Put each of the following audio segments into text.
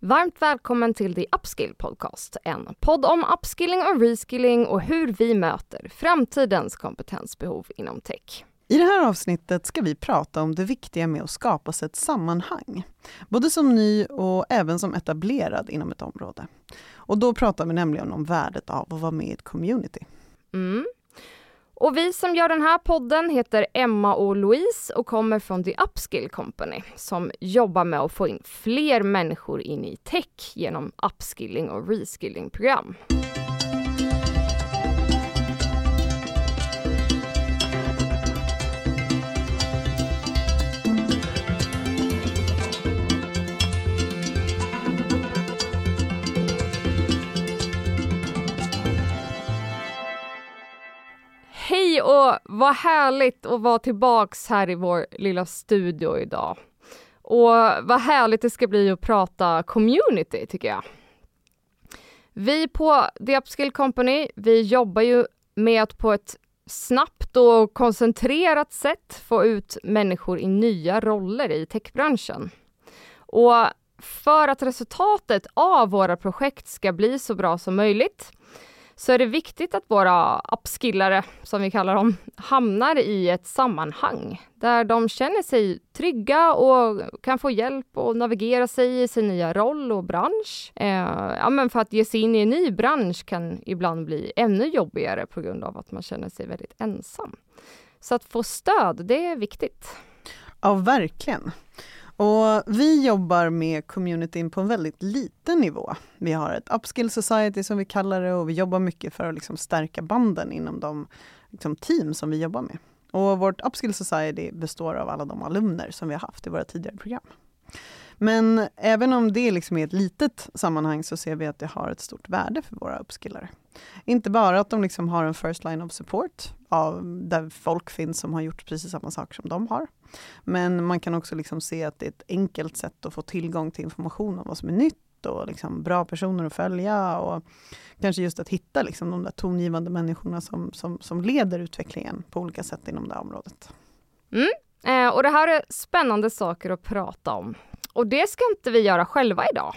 Varmt välkommen till The Upskill Podcast, en podd om upskilling och reskilling och hur vi möter framtidens kompetensbehov inom tech. I det här avsnittet ska vi prata om det viktiga med att skapa sig ett sammanhang, både som ny och även som etablerad inom ett område. Och då pratar vi nämligen om värdet av att vara med i ett community. Mm. Och vi som gör den här podden heter Emma och Louise och kommer från The Upskill Company som jobbar med att få in fler människor in i tech genom upskilling och reskilling Hej och vad härligt att vara tillbaks här i vår lilla studio idag. Och vad härligt det ska bli att prata community tycker jag. Vi på The Upskill Company, vi jobbar ju med att på ett snabbt och koncentrerat sätt få ut människor i nya roller i techbranschen. Och för att resultatet av våra projekt ska bli så bra som möjligt så är det viktigt att våra upskillare, som vi kallar dem, hamnar i ett sammanhang där de känner sig trygga och kan få hjälp att navigera sig i sin nya roll och bransch. Eh, ja, men för att ge sig in i en ny bransch kan ibland bli ännu jobbigare på grund av att man känner sig väldigt ensam. Så att få stöd, det är viktigt. Ja, verkligen. Och vi jobbar med communityn på en väldigt liten nivå. Vi har ett upskill society som vi kallar det och vi jobbar mycket för att liksom stärka banden inom de liksom, team som vi jobbar med. Och vårt upskill society består av alla de alumner som vi har haft i våra tidigare program. Men även om det liksom är ett litet sammanhang så ser vi att det har ett stort värde för våra uppskillare. Inte bara att de liksom har en first line of support, av, där folk finns som har gjort precis samma saker som de har. Men man kan också liksom se att det är ett enkelt sätt att få tillgång till information om vad som är nytt och liksom bra personer att följa och kanske just att hitta liksom de där tongivande människorna som, som, som leder utvecklingen på olika sätt inom det här området. Mm. Eh, och det här är spännande saker att prata om. Och det ska inte vi göra själva idag.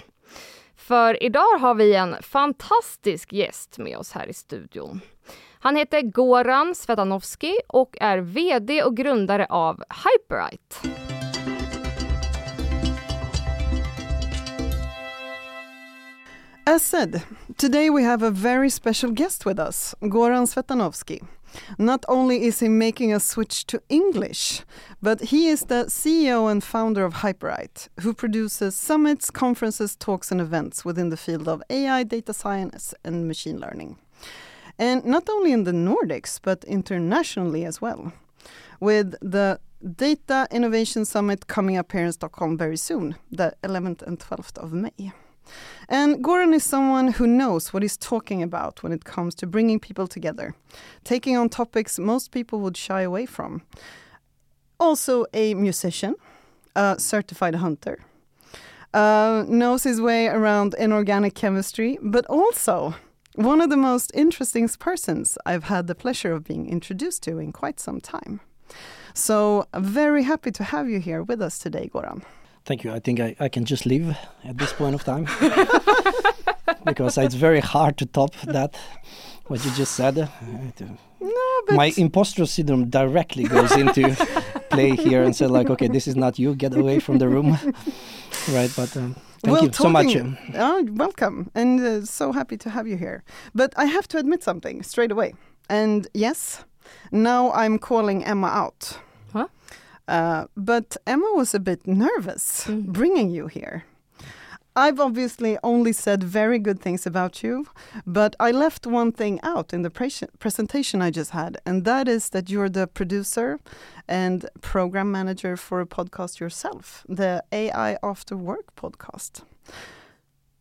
För idag har vi en fantastisk gäst med oss här i studion. Han heter Goran Svetanovski och är VD och grundare av Hyperite. As said, today we have a very special guest with us, Goran Svetanovski. Not only is he making a switch to English, but he is the CEO and founder of Hyperite, who produces summits, conferences, talks, and events within the field of AI, data science, and machine learning. And not only in the Nordics, but internationally as well. With the Data Innovation Summit coming up here in Stockholm very soon, the 11th and 12th of May. And Goran is someone who knows what he's talking about when it comes to bringing people together, taking on topics most people would shy away from. Also, a musician, a certified hunter, uh, knows his way around inorganic chemistry, but also one of the most interesting persons I've had the pleasure of being introduced to in quite some time. So, very happy to have you here with us today, Goran. Thank you. I think I, I can just leave at this point of time because it's very hard to top that what you just said. No, but My imposter syndrome directly goes into play here and said like, okay, this is not you. Get away from the room, right? But um, thank well, you so much. Oh, welcome, and uh, so happy to have you here. But I have to admit something straight away. And yes, now I'm calling Emma out. Huh? Uh, but Emma was a bit nervous Mm. bringing you here. I've obviously only said very good things about you, but I left one thing out in the pres- presentation I just had, and that is that you're the producer and program manager for a podcast yourself, the AI After Work podcast.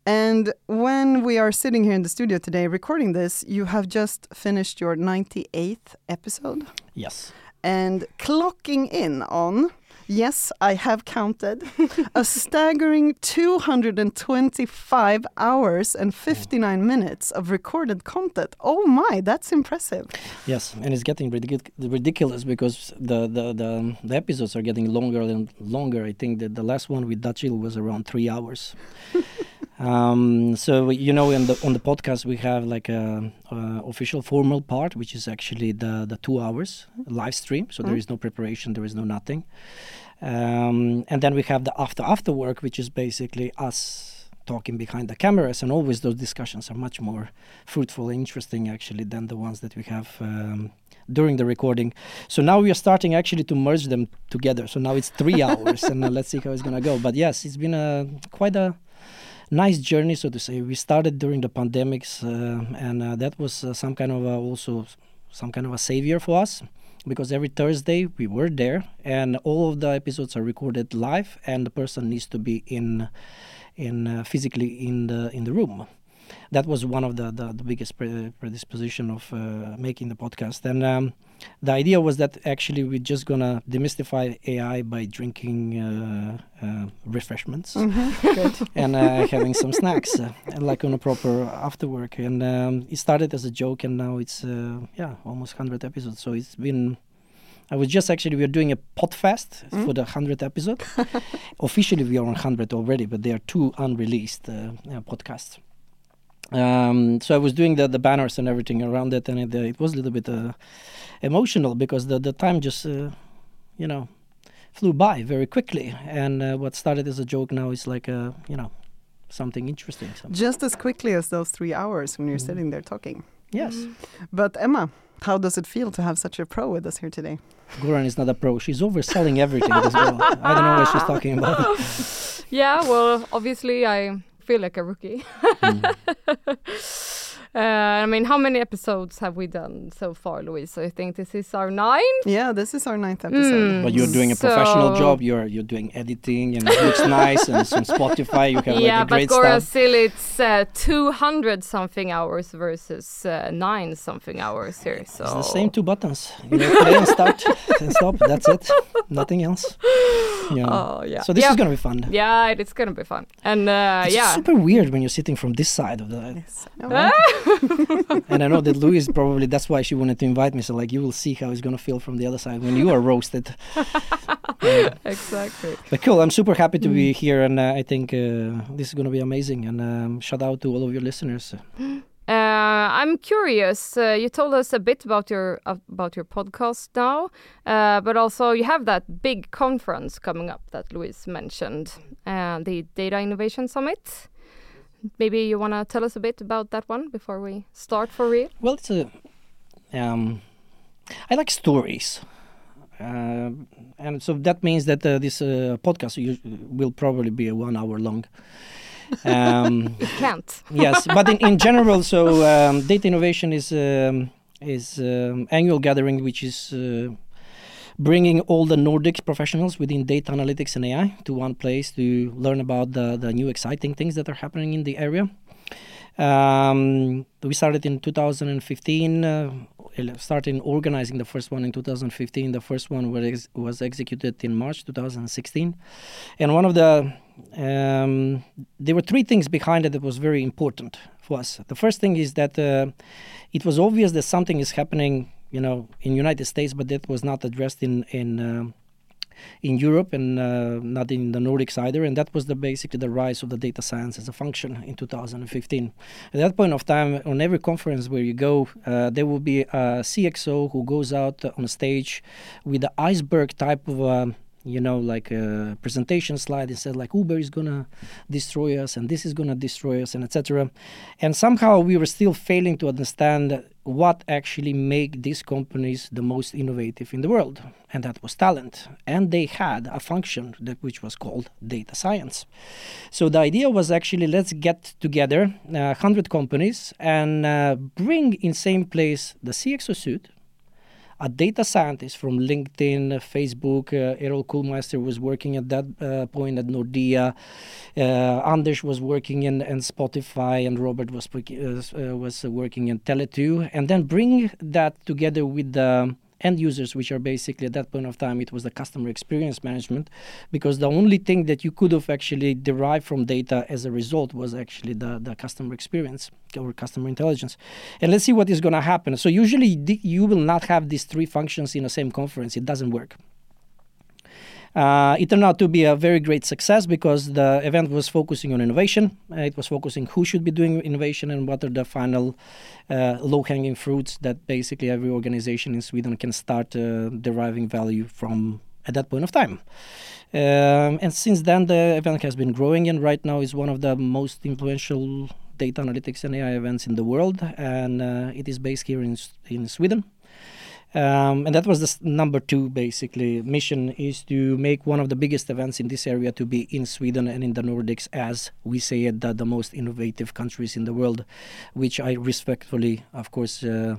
And when we are sitting here in the studio today recording this, you have just finished your 98th episode Yes. and clocking in on, yes, I have counted, a staggering 225 hours and 59 minutes of recorded content. Oh my, that's impressive. Yes, and it's getting ridic- ridiculous because the, the, the, um, the episodes are getting longer and longer. I think that the last one with Dachil was around three hours. Um, so you know, in the on the podcast we have like a, a official formal part, which is actually the the two hours live stream. So there Mm. is no preparation, there is no nothing. Um, and then we have the after after work, which is basically us talking behind the cameras, and always those discussions are much more fruitful and interesting actually than the ones that we have um, during the recording. So now we are starting actually to merge them together. So now it's three hours, and uh, let's see how it's gonna go. But yes, it's been a quite a nice journey, so to say. We started during the pandemics, uh, and uh, that was uh, some kind of also some kind of a savior for us because every Thursday we were there, and all of the episodes are recorded live, and the person needs to be in in uh, physically in the in the room. That was one of the the, the biggest predisposition of uh, making the podcast, and um, the idea was that actually we're just gonna demystify AI by drinking uh, uh, refreshments Mhm, and uh, having some snacks, uh, like on a proper after work. And um, it started as a joke, and now it's uh, yeah almost hundred episodes. So it's been. I was just actually we are doing a podfest Mm. for the hundredth episode. Officially, we are on hundred already, but there are two unreleased uh, uh, podcasts. Um, so I was doing the the banners and everything around it, and it, uh, it was a little bit uh, emotional because the the time just uh, you know flew by very quickly, and uh, what started as a joke now is like a you know something interesting. So, Just as quickly as those three hours when you're Mm. sitting there talking. yes, But Emma, how does it feel to have such a pro with us here today? Goran is not a pro. She's overselling everything. This girl. I don't know what she's talking about. Yeah, well, obviously I feel like a rookie. Mm. uh, I mean, how many episodes have we done so far, Louise? I think this is our ninth. Yeah, this is our ninth episode. Mm. But you're doing a professional job. You're you're doing editing, and it looks nice. And it's on Spotify, you have yeah, like a but great Gora stuff. still it's uh, 200 something hours versus uh, nine something hours here. So It's the same two buttons. You know, play and start and stop. That's it. Nothing else. Yeah. Oh yeah. So this yeah. is gonna be fun. Yeah, it's gonna be fun. And uh, It's yeah. super weird when you're sitting from this side of the. Yes. And I know that Louise probably that's why she wanted to invite me. So like you will see how it's gonna feel from the other side when you are roasted. Yeah. exactly. But cool, I'm super happy to Mm. be here, and uh, I think uh, this is gonna be amazing. And um, shout out to all of your listeners. Uh, I'm curious. Uh, you told us a bit about your about your podcast now, uh, but also you have that big conference coming up that Louise mentioned, uh, the Data Innovation Summit. Maybe you want to tell us a bit about that one before we start for real. Well, it's a. Um, I like stories. Uh, and so that means that uh, this uh, podcast will probably be a one hour long. Um, You can't. yes, but in, in general, so um, data innovation is um, is um, annual gathering which is uh, bringing all the Nordic professionals within data analytics and AI to one place to learn about the the new exciting things that are happening in the area. Um, we started in 2015. Uh, organizing the first one in 2015. The first one was ex- was executed in March 2016, and one of the um, there were three things behind it that was very important for us. The first thing is that uh, it was obvious that something is happening, you know, in United States, but that was not addressed in in um in Europe and uh, not in the Nordics either. And that was the basically the rise of the data science as a function in 2015. At that point of time, on every conference where you go, uh, there will be a CXO who goes out on stage with the iceberg type of. Um, you know, like a presentation slide, it said like Uber is gonna destroy us, and this is gonna destroy us, and etc. And somehow we were still failing to understand what actually make these companies the most innovative in the world, and that was talent. And they had a function that which was called data science. So the idea was actually let's get together uh, hundred companies and uh, bring in same place the CXO suit a data scientist from LinkedIn, uh, Facebook. Uh, Errol Kuhlmeister was working at that uh, point at Nordea. Uh, Anders was working in, in Spotify, and Robert was uh, was working in Tele2. And then bring that together with the end users, which are basically at that point of time, it was the customer experience management, because the only thing that you could have actually derived from data as a result was actually the, the customer experience or customer intelligence. And let's see what is going to happen. So usually you will not have these three functions in the same conference. It doesn't work. Uh, it turned out to be a very great success because the event was focusing on innovation. Uh, it was focusing who should be doing innovation and what are the final uh, low-hanging fruits that basically every organization in Sweden can start uh, deriving value from at that point of time. Um, and since then, the event has been growing, and right now is one of the most influential data analytics and AI events in the world, and uh, it is based here in in Sweden. Um, and that was the number two basically. Mission is to make one of the biggest events in this area to be in Sweden and in the Nordics as we say it the, the most innovative countries in the world, which I respectfully of course uh,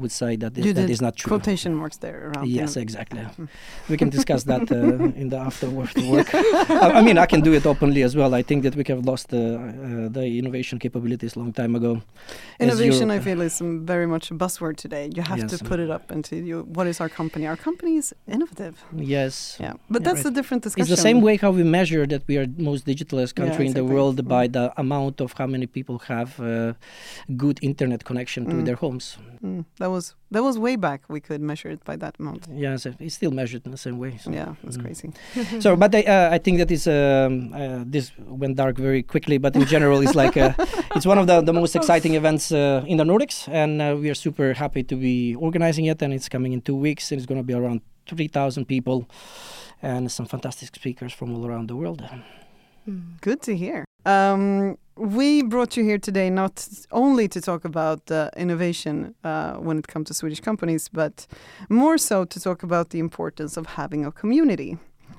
would say that i- You that not true. Quotation marks there around. Yes, the- exactly. We can discuss that uh, in the after work. work. I, I mean, I can do it openly as well. I think that we have lost uh, uh, the innovation capabilities long time ago. Innovation, I feel, is very much a buzzword today. You have Yes. to put it up into you. What is our company? Our company is innovative. Yes. Yeah, but Yeah, that's right. a different discussion. It's the same way how we measure that we are most digitalized Yeah, country in the world Mm. by the amount of how many people have uh, good internet connection to Mm. their homes. Mm, that was that was way back. We could measure it by that amount. Yes, it's still measured in the same way. so. Yeah, that's Mm. crazy. So, but I, uh, I think that is um, uh, this went dark very quickly. But in general, it's like uh, it's one of the, the most exciting events uh, in the Nordics, and uh, we are super happy to be organizing it. And it's coming in two weeks, and it's going to be around three thousand people, and some fantastic speakers from all around the world. Mm. Good to hear. Um, we brought you here today not only to talk about uh, innovation uh, when it comes to Swedish companies, but more so to talk about the importance of having a community.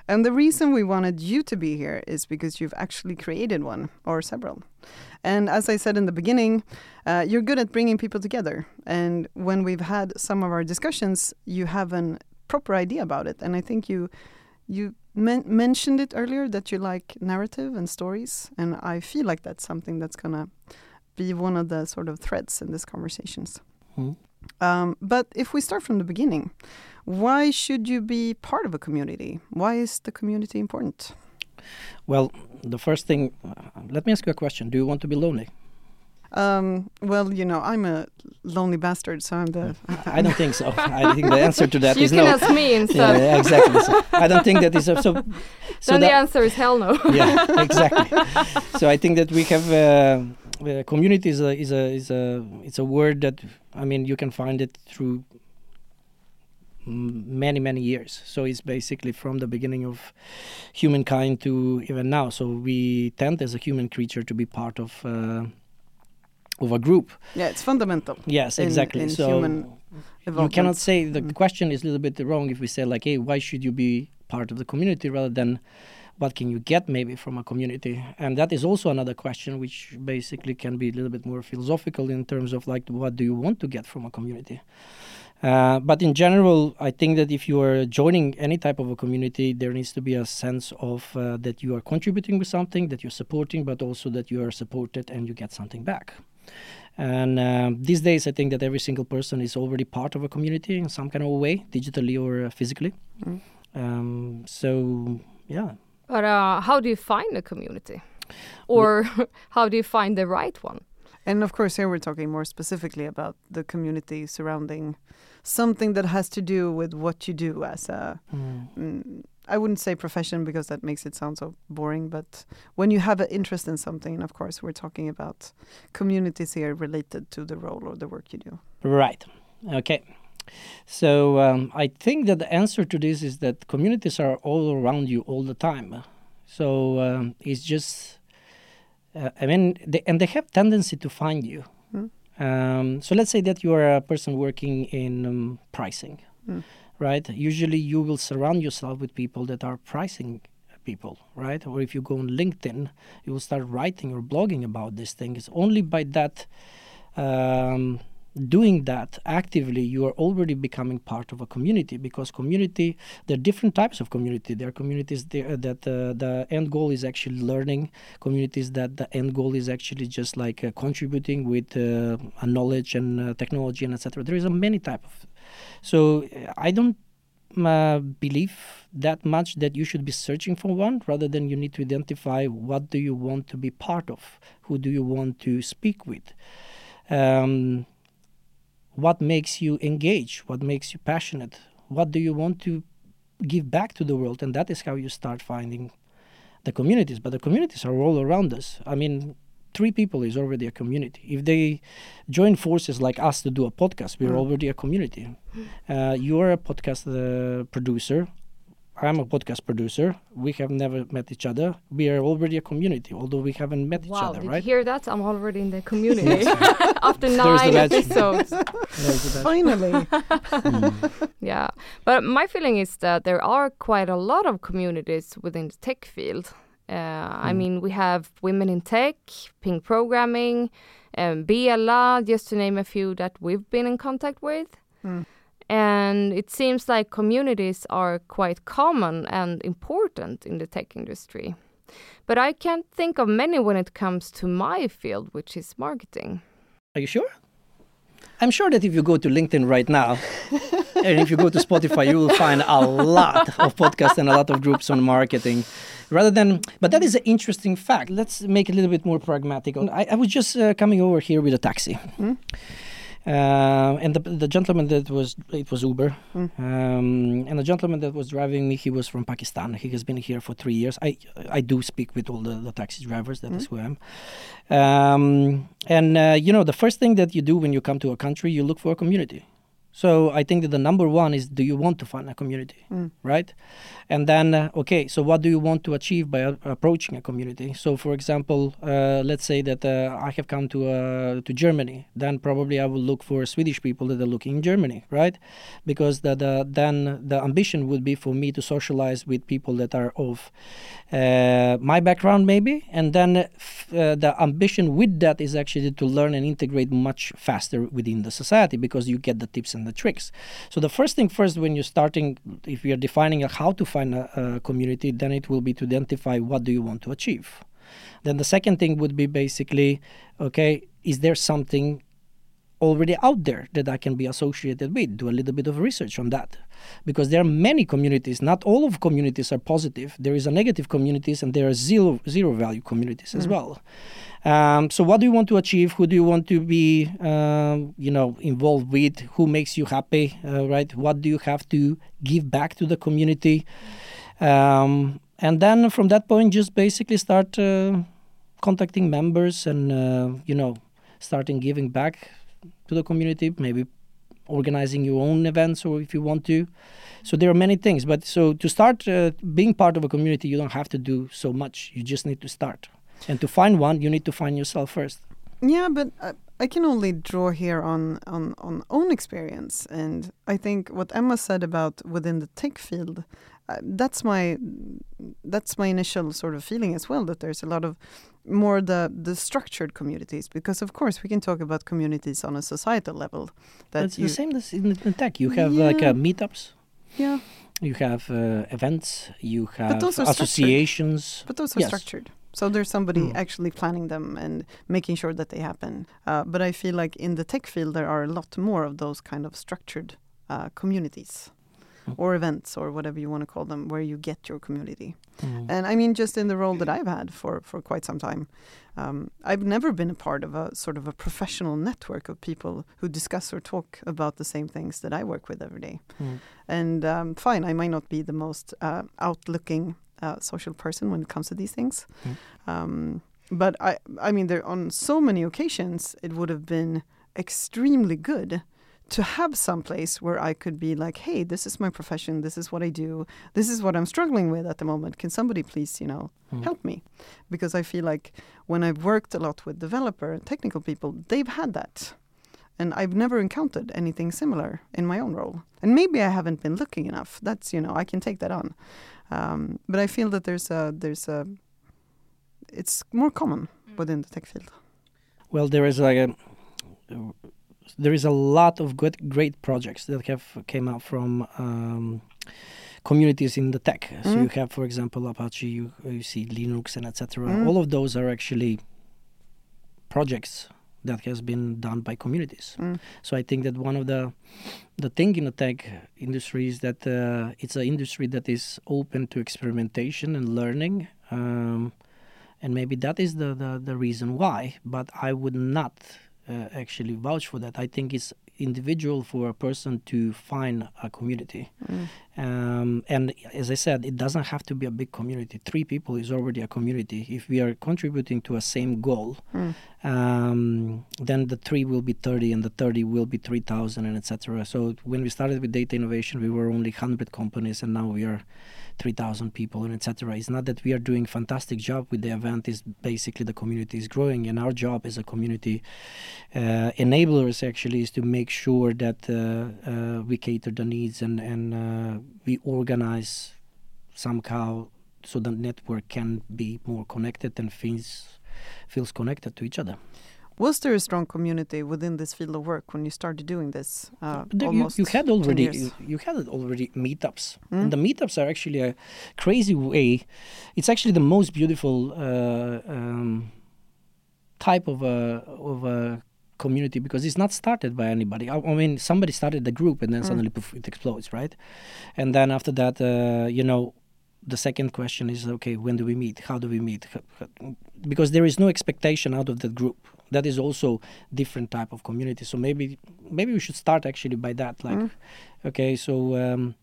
And the reason we wanted you to be here is because you've actually created one or several. And as I said in the beginning, uh, you're good at bringing people together. And when we've had some of our discussions, you have a proper idea about it. And I think you you men- mentioned it earlier that you like narrative and stories, and I feel like that's something that's gonna be one of the sort of threads in these conversations. Mm. Um, but if we start from the beginning, why should you be part of a community? Why is the community important? Well, the first thing, uh, let me ask you a question: Do you want to be lonely? Um, well, you know, I'm a lonely bastard, so I'm the. I don't think so. I think the answer to that you is can no. ask me Yeah, instead. yeah, exactly. So I don't think that is a, so. So then the answer is hell no. yeah, exactly. so I think that we have uh, uh, community is a is a is a it's a word that I mean you can find it through many many years. So it's basically from the beginning of humankind to even now. So we tend as a human creature to be part of. Uh, of a group. yeah, it's fundamental. Yes, exactly. in so human you cannot say the Mm. question is a little bit wrong if we say like, hey, why should you be part of the community rather than what can you get maybe from a community? And that is also another question which basically can be a little bit more philosophical in terms of like what do you want to get from a community? Uh, but in general, I think that if you are joining any type of a community, there needs to be a sense of uh, that you are contributing with something, that you're supporting, but also that you are supported and you get something back. And um, these days, I think that every single person is already part of a community in some kind of way, digitally or uh, physically. Mm. Um, so, yeah. But uh, how do you find a community? Or how do you find the right one? And of course, here we're talking more specifically about the community surrounding something that has to do with what you do as a, mm, I wouldn't say profession because that makes it sound so boring, but when you have an interest in something, and of course, we're talking about communities here related to the role or the work you do. Right. Okay. So um, I think that the answer to this is that communities are all around you all the time. So um, it's just, uh, I mean, they, and they have tendency to find you. Mm. Um, so let's say that you are a person working in um, pricing, Mm. Right? Usually you will surround yourself with people that are pricing people, right? Or if you go on LinkedIn, you will start writing or blogging about this thing. It's only by that um, doing that actively you are already becoming part of a community because community there are different types of community there are communities that uh, the end goal is actually learning communities that the end goal is actually just like uh, contributing with uh, knowledge and uh, technology and etc there is a many type of so uh, i don't uh, believe that much that you should be searching for one rather than you need to identify what do you want to be part of who do you want to speak with um, what makes you engage what makes you passionate what do you want to give back to the world, and that is how you start finding the communities. But the communities are all around us. I mean, three people is already a community. If they join forces like us to do a podcast, we're Mm. already a community. Uh, you're a podcast uh, producer. I'm a podcast producer. We have never met each other. We are already a community, although we haven't met each other, did right? you hear that? I'm already in the community after There's the nine magic. episodes. There's the best. Finally. Yeah, but my feeling is that there are quite a lot of communities within the tech field. Uh, I Mm. mean, we have Women in Tech, Pink Programming, um, Biela, just to name a few that we've been in contact with. Mm. And it seems like communities are quite common and important in the tech industry. But I can't think of many when it comes to my field, which is marketing. Are you sure? I'm sure that if you go to LinkedIn right now, and if you go to Spotify, you will find a lot of podcasts and a lot of groups on marketing. Rather than, but that is an interesting fact. Let's make it a little bit more pragmatic. I, I was just uh, coming over here with a taxi. Mm. Uh, and the, the gentleman that was it was Uber, Mm. um, and the gentleman that was driving me, he was from Pakistan. He has been here for three years. I I do speak with all the, the taxi drivers. That is who I am. Um, and uh, you know, the first thing that you do when you come to a country, you look for a community. So I think that the number one is, do you want to find a community, Mm. right? And then, uh, okay, so what do you want to achieve by uh, approaching a community? So, for example, uh, let's say that uh, I have come to uh, to Germany, then probably I will look for Swedish people that are looking in Germany, right? Because the, the then the ambition would be for me to socialize with people that are of uh, my background, maybe, and then uh, f- uh, the ambition with that is actually to learn and integrate much faster within the society because you get the tips and the tricks. So the first thing first, when you're starting, if you're defining how to find a, a community, then it will be to identify what do you want to achieve. Then the second thing would be basically, okay, is there something already out there that I can be associated with. Do a little bit of research on that, because there are many communities. Not all of communities are positive. There is a negative communities, and there are zero zero value communities as well. Um, so, what do you want to achieve? Who do you want to be, um, you know, involved with? Who makes you happy? Uh, right? What do you have to give back to the community? Um, and then from that point, just basically start uh, contacting members and uh, you know starting giving back to the community, maybe organizing your own events or if you want to. So there are many things, but so to start uh, being part of a community, you don't have to do so much. You just need to start. And to find one, you need to find yourself first. Yeah, but I, I can only draw here on, on on own experience, and I think what Emma said about within the tech field, uh, that's my that's my initial sort of feeling as well. That there's a lot of more the the structured communities, because of course we can talk about communities on a societal level. That it's the same as in, in tech. You have like uh, meetups, yeah, you have uh, events, you have those are structured. but those are Yes. structured. So there's somebody Mm. actually planning them and making sure that they happen. Uh, but I feel like in the tech field there are a lot more of those kind of structured uh, communities Mm. Or events or whatever you want to call them, where you get your community. Mm. And I mean, just in the role that I've had for for quite some time, um, I've never been a part of a sort of a professional network of people who discuss or talk about the same things that I work with every day. Mm. And um, fine, I might not be the most uh, outlooking uh, social person when it comes to these things, Mm. um, but I, I mean, there on so many occasions it would have been extremely good to have some place where I could be like, hey, this is my profession, this is what I do, this is what I'm struggling with at the moment. Can somebody please, you know, Mm. help me? Because I feel like when I've worked a lot with developer and technical people, they've had that. And I've never encountered anything similar in my own role. And maybe I haven't been looking enough. That's, you know, I can take that on. Um, but I feel that there's a, there's a, it's more common within the tech field. Well, there is like a there is a lot of good, great projects that have came out from um, communities in the tech. So Mm. you have, for example, Apache, you, you see Linux and etc. Mm. All of those are actually projects that has been done by communities. Mm. So I think that one of the the thing in the tech industry is that uh, it's an industry that is open to experimentation and learning. Um, and maybe that is the, the, the reason why. But I would not actually vouch for that. I think it's individual for a person to find a community, Mm. Um, and as I said, it doesn't have to be a big community. Three people is already a community. If we are contributing to a same goal, Mm. um, then the three will be 30 and the 30 will be 3,000 and etc. So when we started with data innovation, we were only 100 companies and now we are 3,000 people and etc. It's not that we are doing fantastic job with the event. Is basically the community is growing and our job as a community uh, enablers actually is to make sure that uh, uh, we cater the needs and and uh, we organize somehow so the network can be more connected and feels feels connected to each other. Was there a strong community within this field of work when you started doing this? Uh, you, almost you had 10 already you, you had already meetups, Mm. and the meetups are actually a crazy way. It's actually the most beautiful uh, um, type of a of a community because it's not started by anybody. I, I mean, somebody started the group, and then Mm. suddenly poof, it explodes, right? And then after that, uh, you know. The second question is okay. When do we meet? How do we meet? Because there is no expectation out of that group. That is also different type of community. So maybe maybe we should start actually by that. Like, Mm. okay, so um,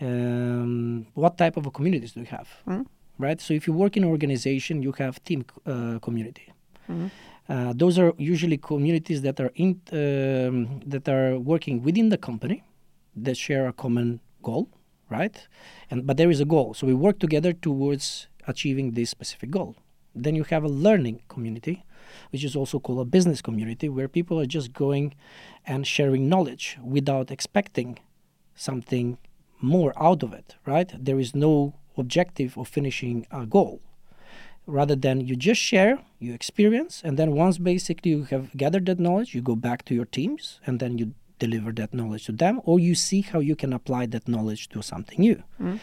um, what type of a communities do you have? Mm. Right. So if you work in an organization, you have team uh, community. Mhm. Uh, those are usually communities that are in um, that are working within the company that share a common goal, right? And but there is a goal, so we work together towards achieving this specific goal. Then you have a learning community, which is also called a business community, where people are just going and sharing knowledge without expecting something more out of it, right? There is no objective of finishing a goal rather than you just share your experience and then once basically you have gathered that knowledge you go back to your teams and then you deliver that knowledge to them or you see how you can apply that knowledge to something new Mm.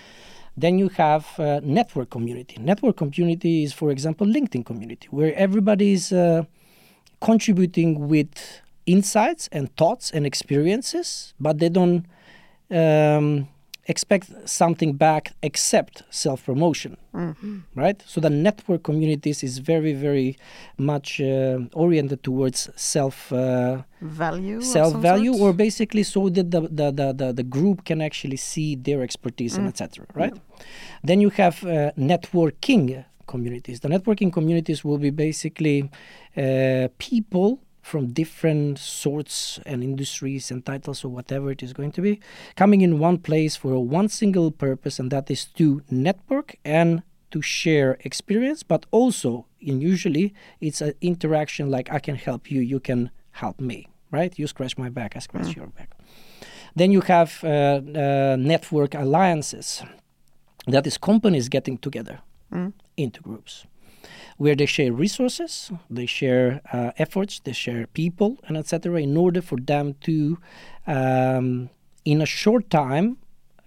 Then you have uh, network community. Network community is for example linkedin community where everybody is uh, contributing with insights and thoughts and experiences but they don't um, expect something back except self-promotion Mm. right so the network communities is very very much uh, oriented towards self uh, Value? self value, or basically so that the, the, the, the, the group can actually see their expertise and Mm. etc right then you have uh, networking communities the networking communities will be basically uh, people from different sorts and industries and titles or whatever it is going to be coming in one place for one single purpose and that is to network and to share experience but also in usually it's an interaction like i can help you you can help me right you scratch my back i scratch Mm. your back then you have uh, uh, network alliances that is companies getting together Mm. into groups where they share resources, they share uh, efforts, they share people, and etc. In order for them to, um, in a short time,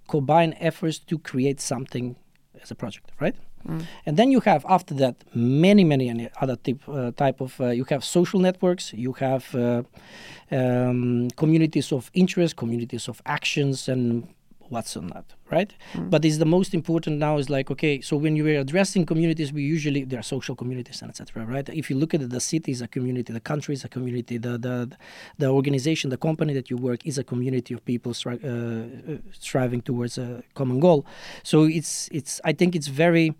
combine efforts to create something as a project, right? Mm. And then you have after that many many any other type uh, type of uh, you have social networks, you have uh, um, communities of interest, communities of actions, and what's on that, right? Mm. But is the most important now is like okay, so when you are addressing communities, we usually there are social communities and etc. Right? If you look at it, the city is a community, the country is a community, the the the organization, the company that you work is a community of people stri- uh, uh, striving towards a common goal. So it's it's I think it's very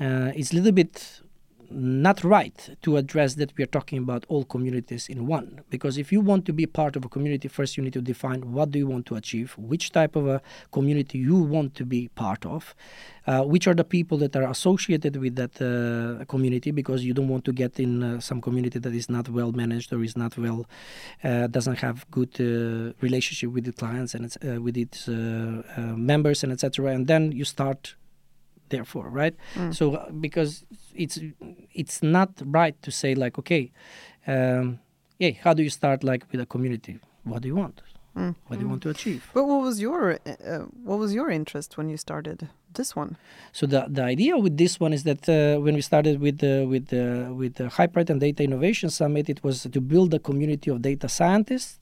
uh, it's a little bit not right to address that we are talking about all communities in one. Because if you want to be part of a community first you need to define what do you want to achieve which type of a community you want to be part of uh, which are the people that are associated with that uh, community because you don't want to get in uh, some community that is not well managed or is not well uh, doesn't have good uh, relationship with the clients and uh, with its members and etc and then you start therefore right Mm. so uh, because it's it's not right to say like okay um, yeah how do you start like with a community what do you want Mm. what do you want to achieve But what was your uh, uh, what was your interest when you started this one? So the the idea with this one is that uh, when we started with the with the with the Hyperight and Data Innovation Summit, it was to build a community of data scientists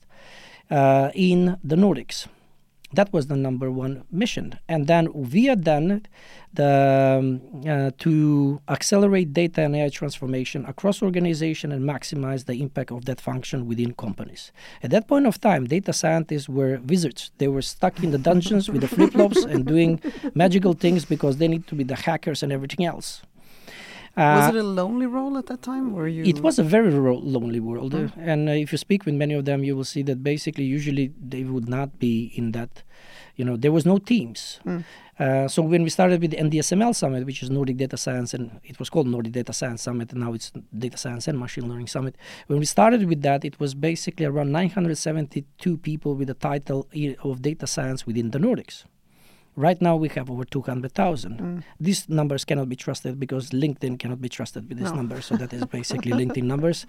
uh, in the Nordics. That was the number one mission. And then we had done the um, uh, to accelerate data and AI transformation across organization and maximize the impact of that function within companies. At that point of time, data scientists were wizards. They were stuck in the dungeons with the flip flops and doing magical things because they need to be the hackers and everything else. Was it a lonely role at that time, or you? It was a very ro- lonely world, uh, and uh, if you speak with many of them, you will see that basically, usually they would not be in that. You know, there was no teams. Uh, so when we started with the NDSML Summit, which is Nordic Data Science, and it was called Nordic Data Science Summit, and now it's Data Science and Machine Learning Summit. When we started with that, it was basically around 972 people with the title of data science within the Nordics. Right now, we have over 200,000. These numbers cannot be trusted because LinkedIn cannot be trusted with this No. number. So that is basically LinkedIn numbers.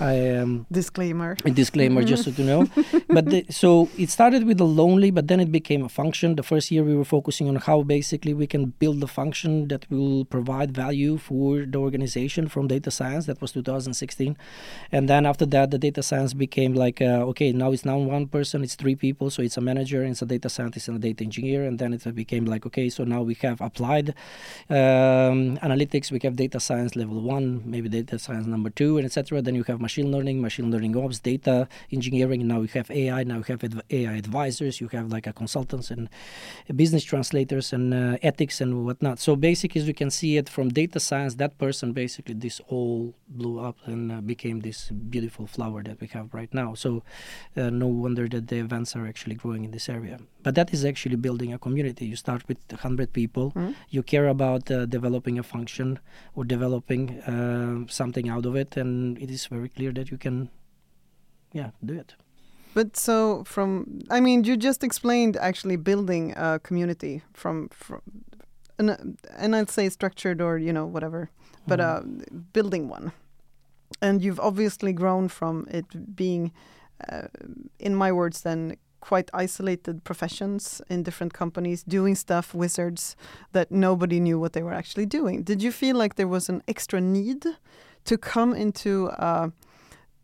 Um, Disclaimer. a disclaimer just so to know but the, so it started with the lonely but then it became a function the first year we were focusing on how basically we can build a function that will provide value for the organization from data science that was 2016 and then after that the data science became like uh, okay now it's now one person it's three people so it's a manager it's a data scientist and a data engineer and then it became like okay so now we have applied um, analytics we have data science level one maybe data science number two and etc then you have machine learning machine learning ops data engineering. Now you have ai now you have adv- ai advisors you have like a consultants and business translators and uh, ethics and whatnot. So basically as you can see it from data science that person basically this all blew up and uh, became this beautiful flower that we have right now. So uh, no wonder that the events are actually growing in this area. But that is actually building a community you start with 100 people. You care about uh, developing a function or developing uh, something out of it and it is very clear that you can yeah do it. But so from, I mean, you just explained actually building a community from, from and, and I'd say structured or you know whatever, but uh, building one, and you've obviously grown from it being, uh, in my words, then quite isolated professions in different companies doing stuff wizards that nobody knew what they were actually doing. Did you feel like there was an extra need to come into? Uh,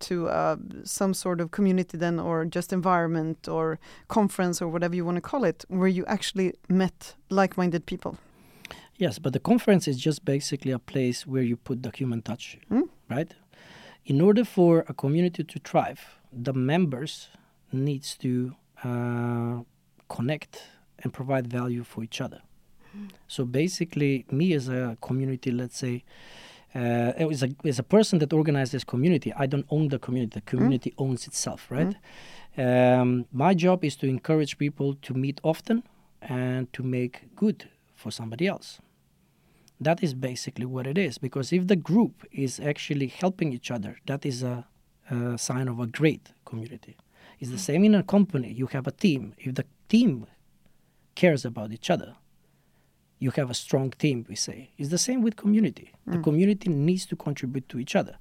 to uh, some sort of community then or just environment or conference or whatever you want to call it where you actually met like-minded people Yes, but the conference is just basically a place where you put the human touch, Mm. right? In order for a community to thrive, the members needs to uh, connect and provide value for each other. So basically, me as a community, let's say, uh, as a as a person that organizes this community, I don't own the community. The community owns itself, right? Um, my job is to encourage people to meet often and to make good for somebody else. That is basically what it is. Because if the group is actually helping each other, that is a, a sign of a great community. It's the same in a company. You have a team. If the team cares about each other, you have a strong team, we say. It's the same with community. The community needs to contribute to each other.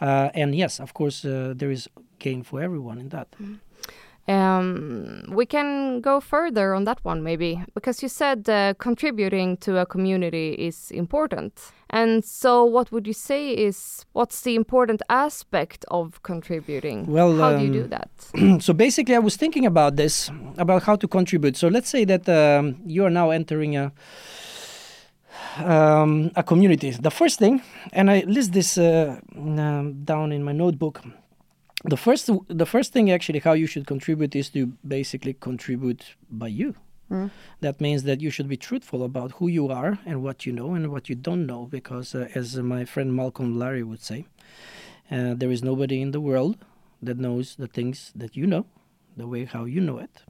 Uh, and yes, of course, uh, there is gain for everyone in that. Um, we can go further on that one, maybe, because you said uh, contributing to a community is important. And so, what would you say is what's the important aspect of contributing? Well, how do you do um, that? so basically, I was thinking about this, about how to contribute. So let's say that um, you are now entering a um, a community. The first thing, and I list this uh, um, down in my notebook. The first, the first thing actually, how you should contribute is to basically contribute by you. That means that you should be truthful about who you are and what you know and what you don't know, because uh, as my friend Malcolm Larry would say, uh, there is nobody in the world that knows the things that you know, the way how you know it.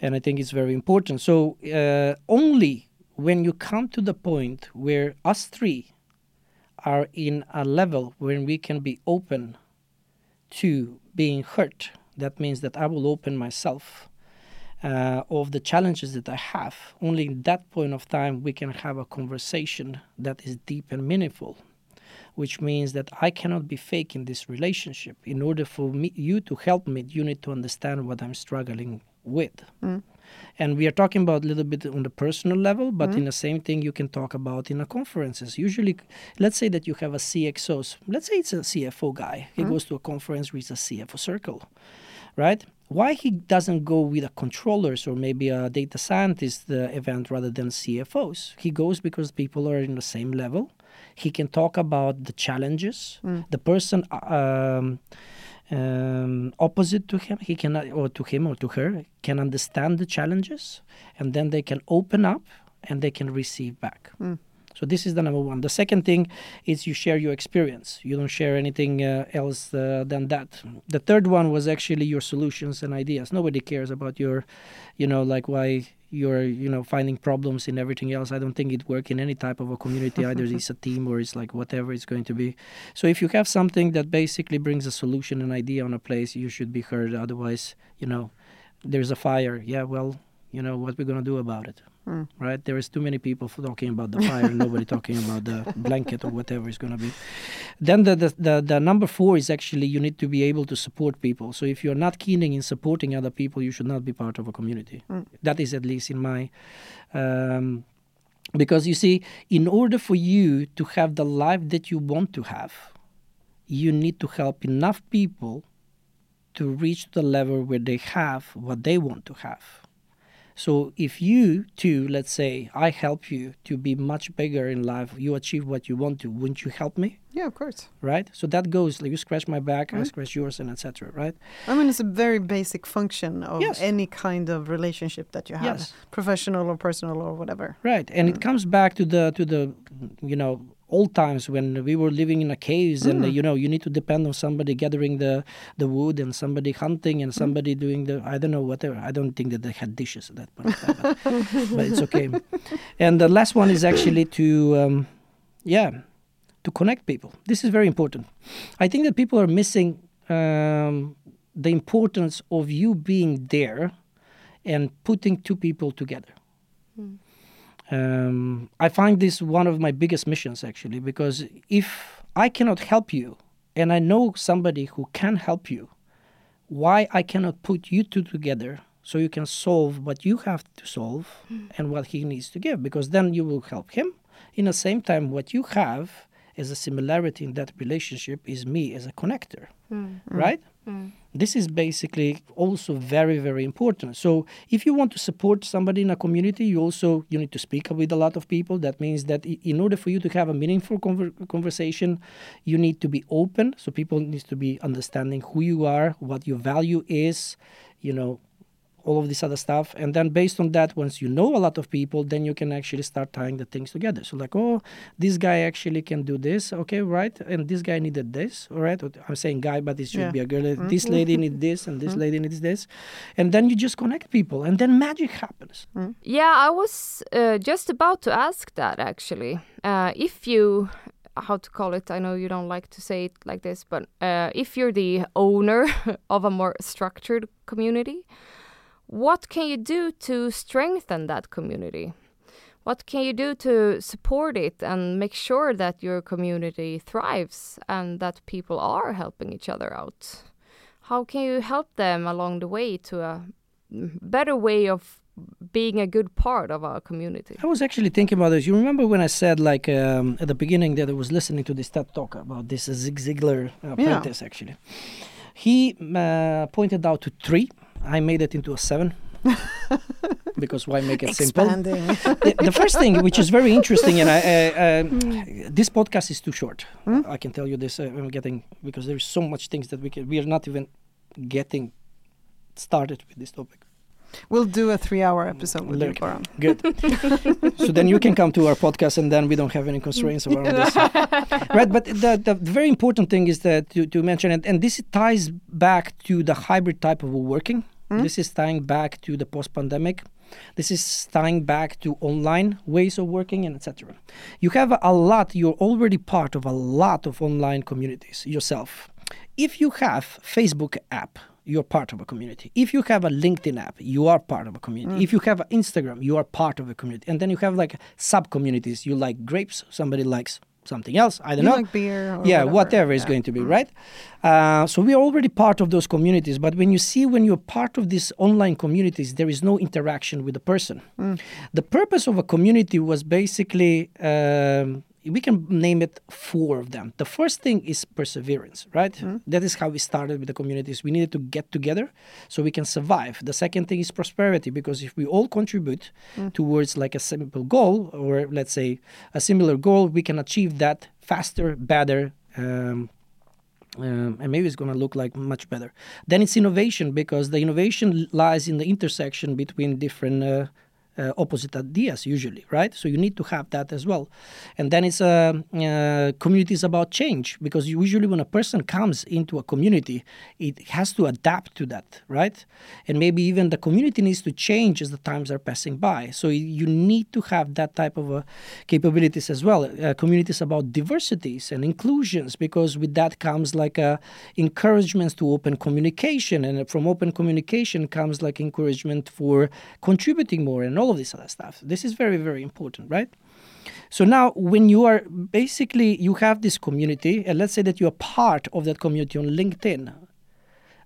And I think it's very important. So uh, only when you come to the point where us three are in a level where we can be open to being hurt, that means that I will open myself uh, of the challenges that I have. Only in that point of time we can have a conversation that is deep and meaningful which means that I cannot be fake in this relationship. In order for me, you to help me, you need to understand what I'm struggling with. And we are talking about a little bit on the personal level, but in the same thing you can talk about in a conferences. Usually, let's say that you have a CXO. Let's say it's a CFO guy. He goes to a conference with a CFO circle, right? why he doesn't go with a controllers or maybe a data scientist uh, event rather than CFOs. He goes because people are in the same level. He can talk about the challenges. The person um, um, opposite to him, he can or to him or to her can understand the challenges, and then they can open up and they can receive back. So this is the number one. The second thing is you share your experience. You don't share anything uh, else uh, than that. The third one was actually your solutions and ideas. Nobody cares about your, you know, like why you're, you know, finding problems in everything else. I don't think it work in any type of a community. Either it's a team or it's like whatever it's going to be. So if you have something that basically brings a solution and idea on a place, you should be heard. Otherwise, you know, there's a fire. Yeah, well, you know what we're gonna do about it right? There is too many people talking about the fire, nobody talking about the blanket or whatever it's going to be. Then the, the, the the number four is actually you need to be able to support people. So if you're not keen in supporting other people, you should not be part of a community. That is at least in my. Um, because you see, in order for you to have the life that you want to have, you need to help enough people to reach the level where they have what they want to have. So if you too, let's say, I help you to be much bigger in life, you achieve what you want to, wouldn't you help me? Yeah, of course. Right? So that goes like you scratch my back, I mm-hmm. scratch yours, and etc. Right? I mean, it's a very basic function of Yes. any kind of relationship that you have, Yes. professional or personal or whatever. Right. And it mm. comes back to the to the you know old times when we were living in a caves and uh, you know you need to depend on somebody gathering the the wood and somebody hunting and somebody doing the I don't know whatever. I don't think that they had dishes at that point. but, but it's okay. And the last one is actually to um, yeah to connect people. This is very important. I think that people are missing um, the importance of you being there and putting two people together. Um, I find this one of my biggest missions actually because if I cannot help you and I know somebody who can help you, why I cannot put you two together so you can solve what you have to solve mm. and what he needs to give? Because then you will help him. In the same time, what you have as a similarity in that relationship is me as a connector, mm. Mm. right? This is basically also very very important. So if you want to support somebody in a community, you also you need to speak with a lot of people. That means that in order for you to have a meaningful conver- conversation, you need to be open. So people needs to be understanding who you are, what your value is, you know, all of this other stuff. And then based on that, once you know a lot of people, then you can actually start tying the things together. So like, oh, this guy actually can do this. Okay, right. And this guy needed this. All right. I'm saying guy, but it should Yeah. be a girl. This lady needs this and this lady needs this. And then you just connect people and then magic happens. Yeah, I was uh, just about to ask that actually. Uh, if you, how to call it, I know you don't like to say it like this, but uh, if you're the owner of a more structured community, what can you do to strengthen that community? What can you do to support it and make sure that your community thrives and that people are helping each other out? How can you help them along the way to a better way of being a good part of our community? I was actually thinking about this. You remember when I said, like, um, at the beginning that I was listening to this TED talk about this Zig Ziglar uh, Yeah. apprentice, actually. He uh, pointed out to three. I made it into a seven. because why make it simple? The, the first thing, which is very interesting, and I, uh, um, this podcast is too short. I can tell you this. Uh, I'm getting because there's so much things that we can. We are not even getting started with this topic. we'll do a three-hour episode with you, Look, Goran. Good. so then you can come to our podcast, and then we don't have any constraints around this, right? But the, the very important thing is that to, to mention, and, and this ties back to the hybrid type of working. Hmm? This is tying back to the post-pandemic. This is tying back to online ways of working and etc. You have a lot. You're already part of a lot of online communities yourself. If you have Facebook app, you're part of a community. If you have a LinkedIn app, you are part of a community. Hmm. If you have Instagram, you are part of a community. And then you have like sub communities. You like grapes, somebody likes something else. I don't You know. like beer or yeah, whatever. whatever is Yeah. going to be, right? Uh, so we are already part of those communities. But when you see when you're part of these online communities, there is no interaction with the person. The purpose of a community was basically um, we can name it four of them. The first thing is perseverance, right? That is how we started with the communities. We needed to get together so we can survive. The second thing is prosperity, because if we all contribute towards like a simple goal, or let's say a similar goal, we can achieve that faster, better. Um, um, and maybe it's going to look like much better. Then it's innovation because the innovation lies in the intersection between different uh, uh, opposite ideas usually, right? So you need to have that as well. And then it's uh, uh, communities about change because usually when a person comes into a community, it has to adapt to that, right? And maybe even the community needs to change as the times are passing by. So you need to have that type of uh, capabilities as well. Uh, communities about diversities and inclusions because with that comes like uh, encouragements to open communication, and from open communication comes like encouragement for contributing more and all of this other stuff. This is very very important, right? So now, when you are basically you have this community, and let's say that you are part of that community on LinkedIn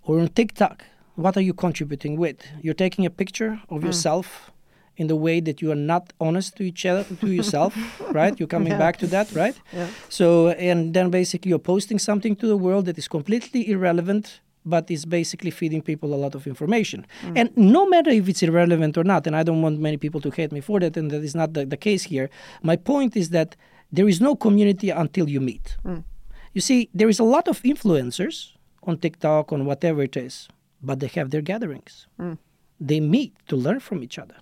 or on TikTok, what are you contributing with? You're taking a picture of hmm. yourself in the way that you are not honest to each other, to yourself, right? You're coming Yeah. back to that, right? Yeah. So, and then basically you're posting something to the world that is completely irrelevant, but it's basically feeding people a lot of information. Mm. And no matter if it's irrelevant or not, and I don't want many people to hate me for that, and that is not the, the case here. My point is that there is no community until you meet. Mm. You see, there is a lot of influencers on TikTok, on whatever it is, but they have their gatherings. Mm. They meet to learn from each other.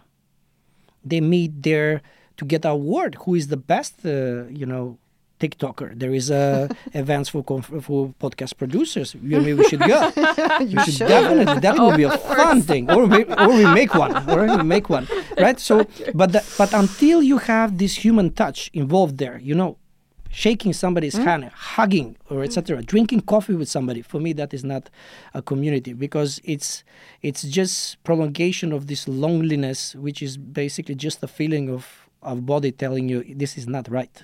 They meet there to get a award. Who is the best, uh, you know, TikToker? There is uh, events for conf- for podcast producers. We, maybe we should go. you we should, definitely. That would be a fun thing, or we, or we make one, or we make one, right? So, but the, but until you have this human touch involved there, you know, shaking somebody's hand, hugging, or etc., drinking coffee with somebody. For me, that is not a community because it's it's just prolongation of this loneliness, which is basically just a feeling of of body telling you this is not right.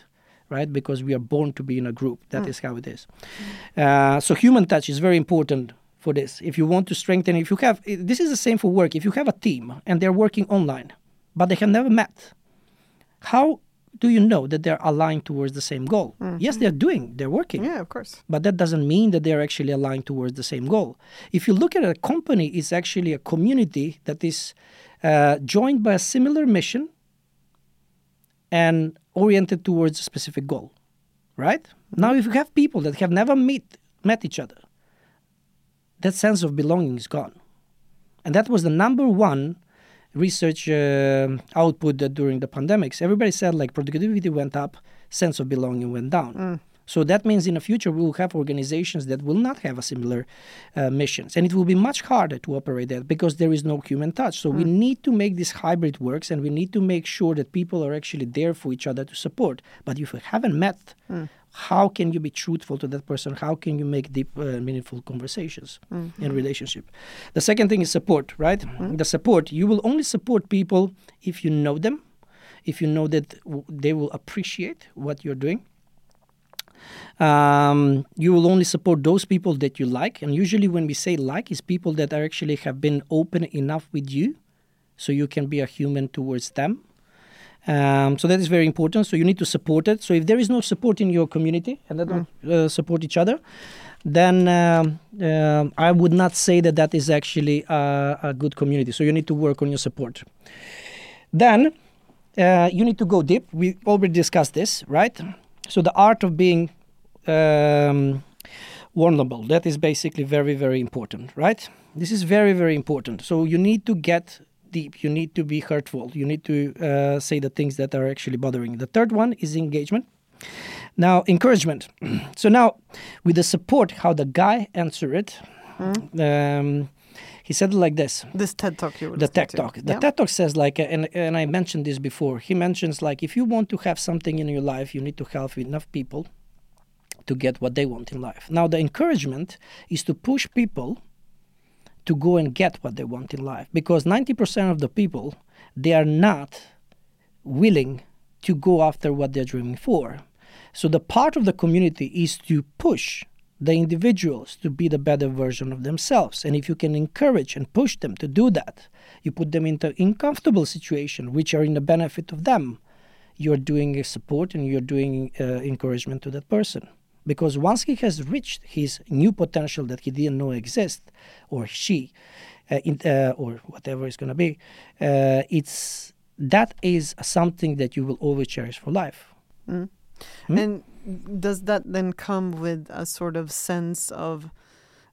Right, because we are born to be in a group. That is how it is. Uh, so human touch is very important for this. If you want to strengthen, if you have, this is the same for work. If you have a team and they're working online, but they have never met, how do you know that they're aligned towards the same goal? Yes, they're doing, they're working, Yeah, of course. but that doesn't mean that they're actually aligned towards the same goal. If you look at a company, it's actually a community that is uh, joined by a similar mission and oriented towards a specific goal, right? Now, if you have people that have never meet met each other, that sense of belonging is gone, and that was the number one research uh, output that during the pandemics. Everybody said like productivity went up, sense of belonging went down. So that means in the future we will have organizations that will not have a similar uh, missions, and it will be much harder to operate that because there is no human touch. So we need to make this hybrid works, and we need to make sure that people are actually there for each other to support. But if you haven't met, how can you be truthful to that person? How can you make deep, uh, meaningful conversations in relationship? The second thing is support, right? The support you will only support people if you know them, if you know that w- they will appreciate what you're doing um, you will only support those people that you like. And usually when we say like is people that are actually have been open enough with you so you can be a human towards them. Um, so that is very important. So you need to support it. So if there is no support in your community and they don't uh, support each other then um, um, i would not say that that is actually a, a good community. So you need to work on your support. Then uh, you need to go deep. We already discussed this, right? So the art of being um, vulnerable that is basically very, very important, right? This is very, very important. So you need to get deep. You need to be hurtful. You need to uh, say the things that are actually bothering. The third one is engagement. Now, encouragement. so now, with the support, how the guy answered it, um, he said it like this This TED talk you the TED to. Talk. The Yeah. TED Talk says like, and and I mentioned this before. He mentions like, if you want to have something in your life, you need to help enough people to get what they want in life. Now, the encouragement is to push people to go and get what they want in life, because ninety percent of the people they are not willing to go after what they're dreaming for. So the part of the community is to push the individuals to be the better version of themselves. And if you can encourage and push them to do that, you put them into uncomfortable situation which are in the benefit of them. you're doing a support and you're doing uh, encouragement to that person. Because once he has reached his new potential that he didn't know exist, or she, uh, in, uh, or whatever it's going to be, uh, it's that is something that you will always cherish for life. Mm. Hmm? And does that then come with a sort of sense of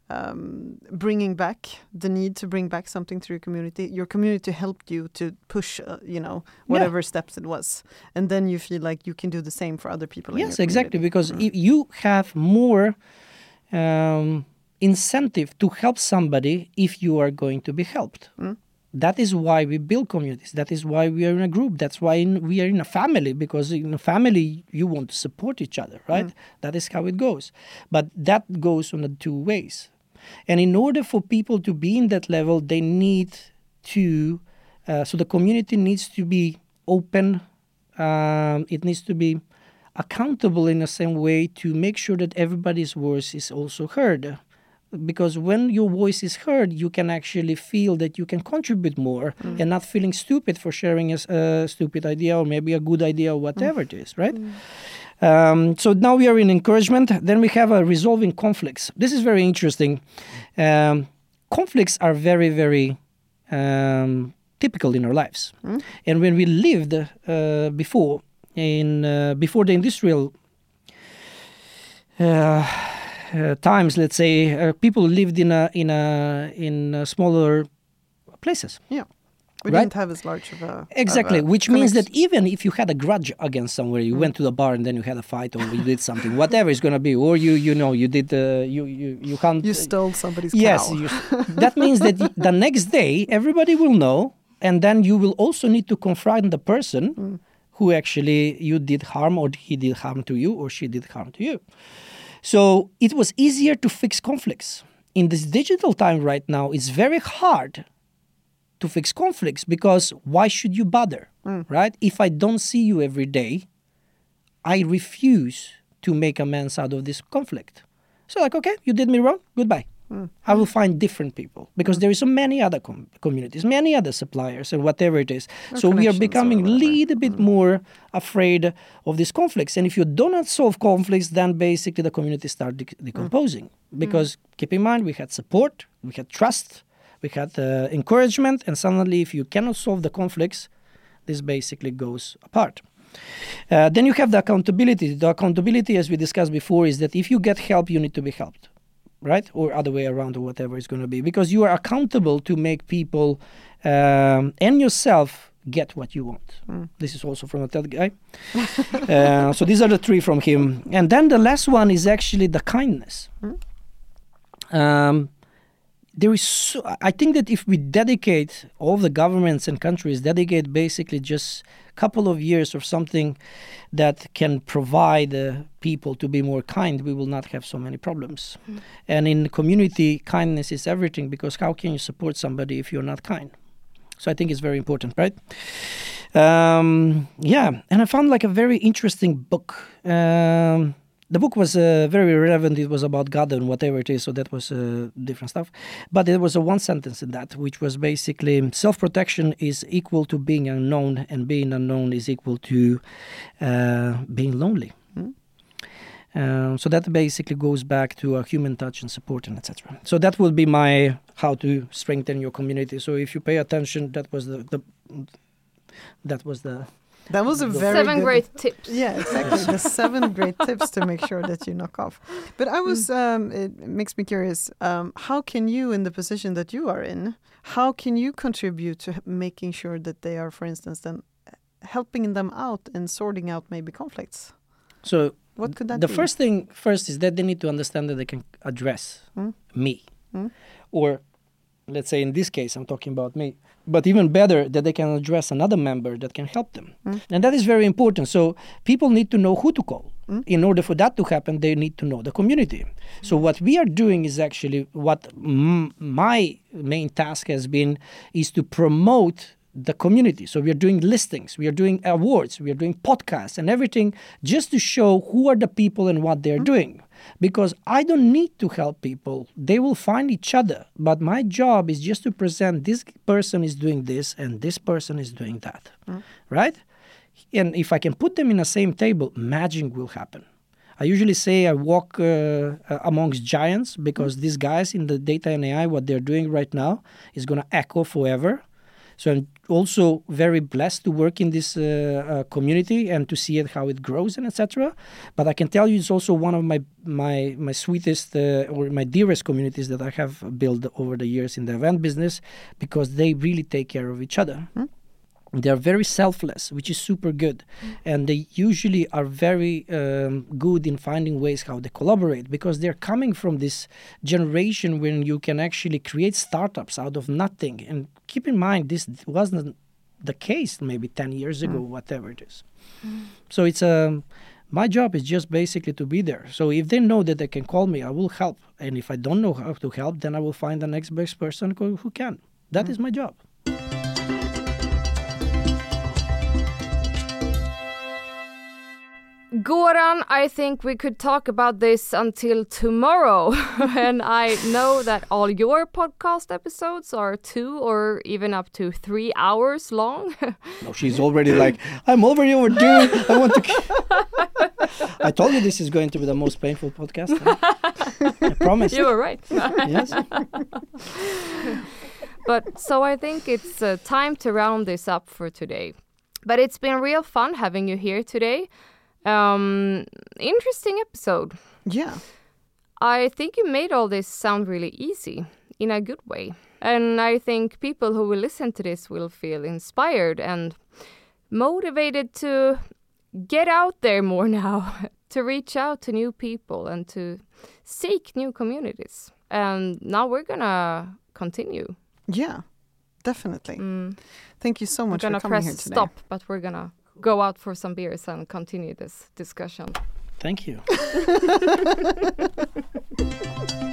um, bringing back the need to bring back something to your community? Your community helped you to push, uh, you know, whatever steps it was, and then you feel like you can do the same for other people. Yes, exactly. Because Mm. if you have more um, incentive to help somebody if you are going to be helped. Mm. That is why we build communities. That is why we are in a group. That's why in, we are in a family because in a family you want to support each other, right? That is how it goes. But that goes on the two ways. And in order for people to be in that level, they need to. Uh, so the community needs to be open. Um, it needs to be accountable in the same way to make sure that everybody's voice is also heard. Because when your voice is heard, you can actually feel that you can contribute more and not feeling stupid for sharing a stupid idea or maybe a good idea or whatever it is, right? Um, so now we are in encouragement. Then we have a resolving conflicts. This is very interesting. Um, conflicts are very, very um, typical in our lives. And when we lived uh, before, in uh, before the industrial uh, times, let's say, uh, people lived in a in a in uh, smaller places. Yeah. We Right? didn't have as large of a Exactly, of a which means that even if you had a grudge against somewhere, you went to the bar and then you had a fight, or you did something, whatever it's gonna be, or you you know you did uh, you you you can't. you stole somebody's yes, cow. you, that means that the next day everybody will know, and then you will also need to confront the person who actually you did harm, or he did harm to you, or she did harm to you. So it was easier to fix conflicts. In this digital time right now, it's very hard to fix conflicts because why should you bother, mm. right? If I don't see you every day, I refuse to make amends out of this conflict. So, like, okay, you did me wrong, goodbye. I will find different people because there is so many other com- communities, many other suppliers, and whatever it is. So we are becoming a little bit more afraid of these conflicts. And if you do not solve conflicts, then basically the community start de- decomposing. Because keep in mind, we had support, we had trust, we had uh, encouragement, and suddenly, if you cannot solve the conflicts, this basically goes apart. Uh, then you have the accountability. The accountability, as we discussed before, is that if you get help, you need to be helped, right? Or other way around, or whatever it's going to be, because you are accountable to make people um, and yourself get what you want. This is also from a TED guy. uh, so these are the three from him, and then the last one is actually the kindness. Um, there is so, I think that if we dedicate all the governments and countries dedicate basically just a couple of years of something that can provide uh, people to be more kind, we will not have so many problems. And in community, kindness is everything because how can you support somebody if you're not kind? So I think it's very important, right? Um, yeah, and I found like a very interesting book. Um, the book was uh, very relevant. It was about God and whatever it is, so that was uh, different stuff. But there was a one sentence in that, which was basically self protection is equal to being unknown, and being unknown is equal to uh, being lonely. Um, so that basically goes back to a human touch and support and etc. So that will be my how to strengthen your community. So if you pay attention, that was the, the that was the That was a very Seven good- great tips. Yeah, exactly. the seven great tips to make sure that you knock off. But I was, um, it makes me curious. Um, how can you, in the position that you are in, how can you contribute to making sure that they are, for instance, then helping them out and sorting out maybe conflicts? so What could that be? the be? first thing first is that they need to understand that they can address Mm. me Mm. or let's say in this case i'm talking about me but even better that they can address another member that can help them. Mm. and that is very important. So people need to know who to call. Mm. in order for that to happen they need to know the community. So what we are doing is actually what m- my main task has been is to promote the community. So we are doing listings we are doing awards we are doing podcasts and everything just to show who are the people and what they're doing because i don't need to help people. They will find each other. But my job is just to present this person is doing this and this person is doing that. Right? And if I can put them in the same table, magic will happen. I usually say I walk uh, uh, amongst giants because these guys in the data and AI, what they're doing right now, is going to echo forever. So I'm also very blessed to work in this uh, uh, community and to see it how it grows and etc. But I can tell you, it's also one of my my my sweetest uh, or my dearest communities that I have built over the years in the event business because they really take care of each other. Mm. They're very selfless, which is super good, and they usually are very um, good in finding ways how they collaborate because they're coming from this generation when you can actually create startups out of nothing. And keep in mind, this wasn't the case maybe 10 years ago, whatever it is. So it's um, my job is just basically to be there. So if they know that they can call me, I will help. And if I don't know how to help, then I will find the next best person who who can. That is my job. Goran, I think we could talk about this until tomorrow. and I know that all your podcast episodes are two or even up to three hours long. No, she's already like, I'm already overdue. I want to. I told you this is going to be the most painful podcast. huh? I promise. you were right. Yes. but so I think it's uh, time to round this up for today. But it's been real fun having you here today. Um, interesting episode. Yeah. I think you made all this sound really easy in a good way. And I think people who will listen to this will feel inspired and motivated to get out there more now, to reach out to new people and to seek new communities. And now we're gonna continue. Yeah. Definitely. Mm. Thank you so much We're gonna coming here press today. stop, but we're gonna go out for some beers and continue this discussion. Thank you.